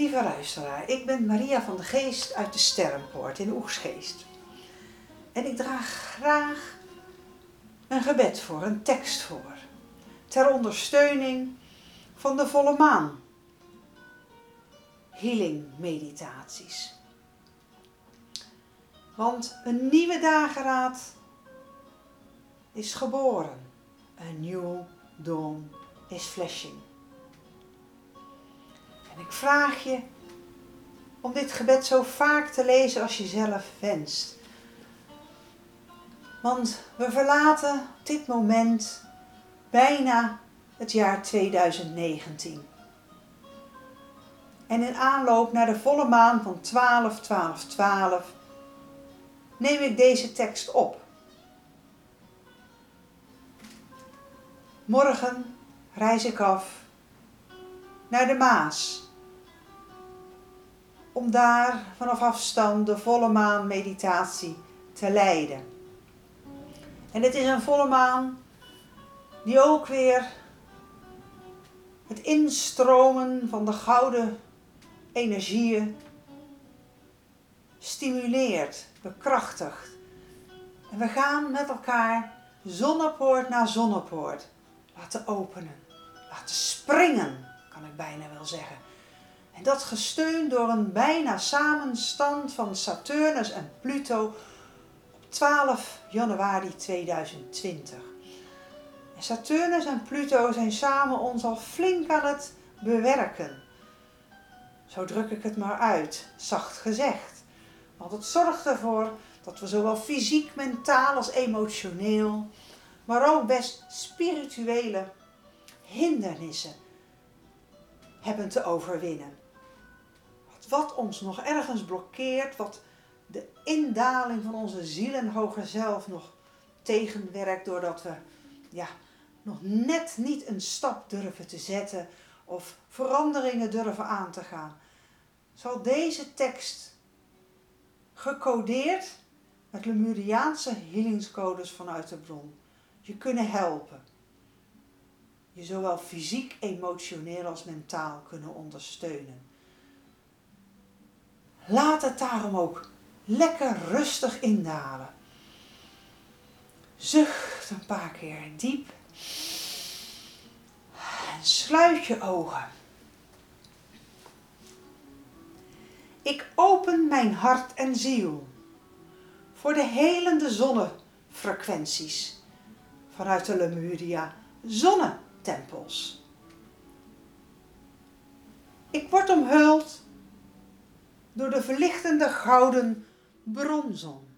Lieve luisteraar, ik ben Maria van de Geest uit de Sterrenpoort in Oegsgeest. En ik draag graag een gebed voor, een tekst voor, ter ondersteuning van de volle maan. Healing meditaties. Want een nieuwe dageraad is geboren. A new dawn is flashing. Ik vraag je om dit gebed zo vaak te lezen als je zelf wenst. Want we verlaten op dit moment bijna het jaar 2019. En in aanloop naar de volle maan van 12, 12, 12 neem ik deze tekst op. Morgen reis ik af naar de Maas. Om daar vanaf afstand de volle maan meditatie te leiden. En het is een volle maan die ook weer het instromen van de gouden energieën stimuleert, bekrachtigt. En we gaan met elkaar zonnepoort na zonnepoort laten openen, laten springen, kan ik bijna wel zeggen. En dat gesteund door een bijna samenstand van Saturnus en Pluto op 12 januari 2020. En Saturnus en Pluto zijn samen ons al flink aan het bewerken. Zo druk ik het maar uit, zacht gezegd. Want het zorgt ervoor dat we zowel fysiek, mentaal als emotioneel, maar ook best spirituele hindernissen hebben te overwinnen. Wat ons nog ergens blokkeert, wat de indaling van onze ziel en hoger zelf nog tegenwerkt, doordat we ja, nog net niet een stap durven te zetten of veranderingen durven aan te gaan, zal deze tekst gecodeerd met Lemuriaanse healingscodes vanuit de bron je kunnen helpen. Je zowel fysiek, emotioneel als mentaal kunnen ondersteunen. Laat het daarom ook lekker rustig indalen. Zucht een paar keer diep. En sluit je ogen. Ik open mijn hart en ziel voor de helende zonnefrequenties vanuit de Lemuria zonnetempels. Ik word omhuld verlichtende gouden bronzon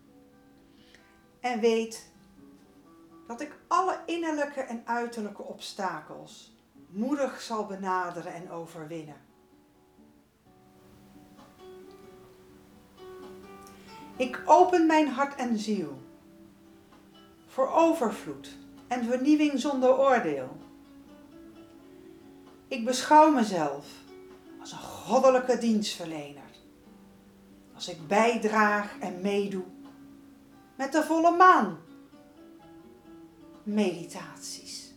en weet dat ik alle innerlijke en uiterlijke obstakels moedig zal benaderen en overwinnen. Ik open mijn hart en ziel voor overvloed en vernieuwing zonder oordeel. Ik beschouw mezelf als een goddelijke dienstverlener. Als ik bijdraag en meedoe met de volle maan meditaties.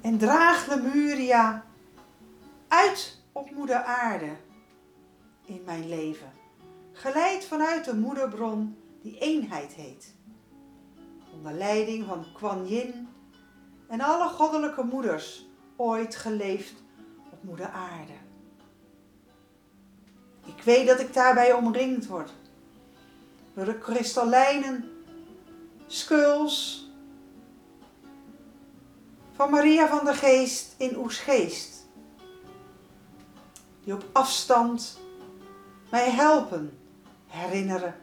En draag Lemuria uit op moeder aarde in mijn leven. Geleid vanuit de moederbron die eenheid heet onder leiding van Kuan Yin en alle goddelijke moeders ooit geleefd op moeder aarde. Ik weet dat ik daarbij omringd word door de kristallijnen skulls van Maria van der Geest in Oesgeest, die op afstand mij helpen herinneren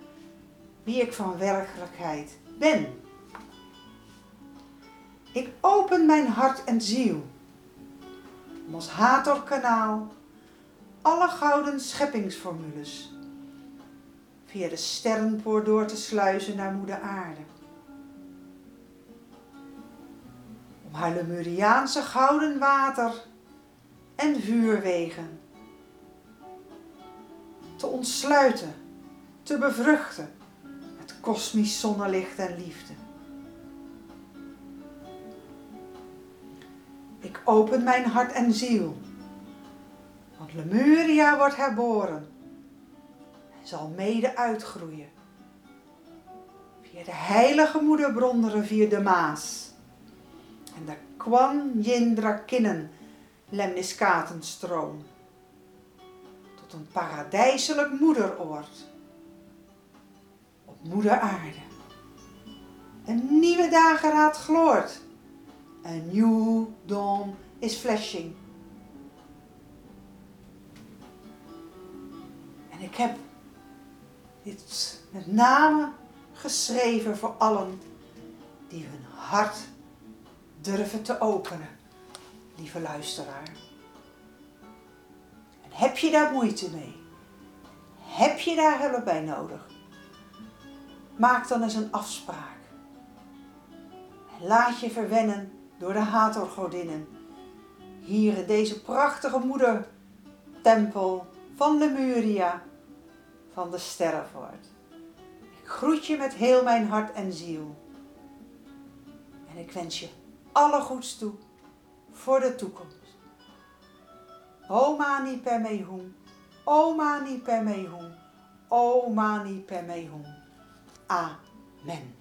wie ik van werkelijkheid ben. Ik open mijn hart en ziel om als Hathor-kanaal alle gouden scheppingsformules via de sterrenpoor door te sluizen naar moeder aarde. Om haar Lemuriaanse gouden water en vuurwegen te ontsluiten, te bevruchten met kosmisch zonnelicht en liefde. Ik open mijn hart en ziel. Want Lemuria wordt herboren en zal mede uitgroeien. Via de heilige moederbronderen via de Maas en de Kwan Yindra Kinnen lemniskatenstroom. Tot een paradijselijk moederoord op moeder aarde. Een nieuwe dageraad gloort. Een new dawn is flashing. En ik heb dit met name geschreven voor allen die hun hart durven te openen, lieve luisteraar. En heb je daar moeite mee? Heb je daar hulp bij nodig? Maak dan eens een afspraak. Laat je verwennen door de Hathorgodinnen. Hier in deze prachtige moedertempel van Lemuria van de Sterrenvoort. Ik groet je met heel mijn hart en ziel. En ik wens je alle goeds toe voor de toekomst. O mani per hum, o mani hum. Amen.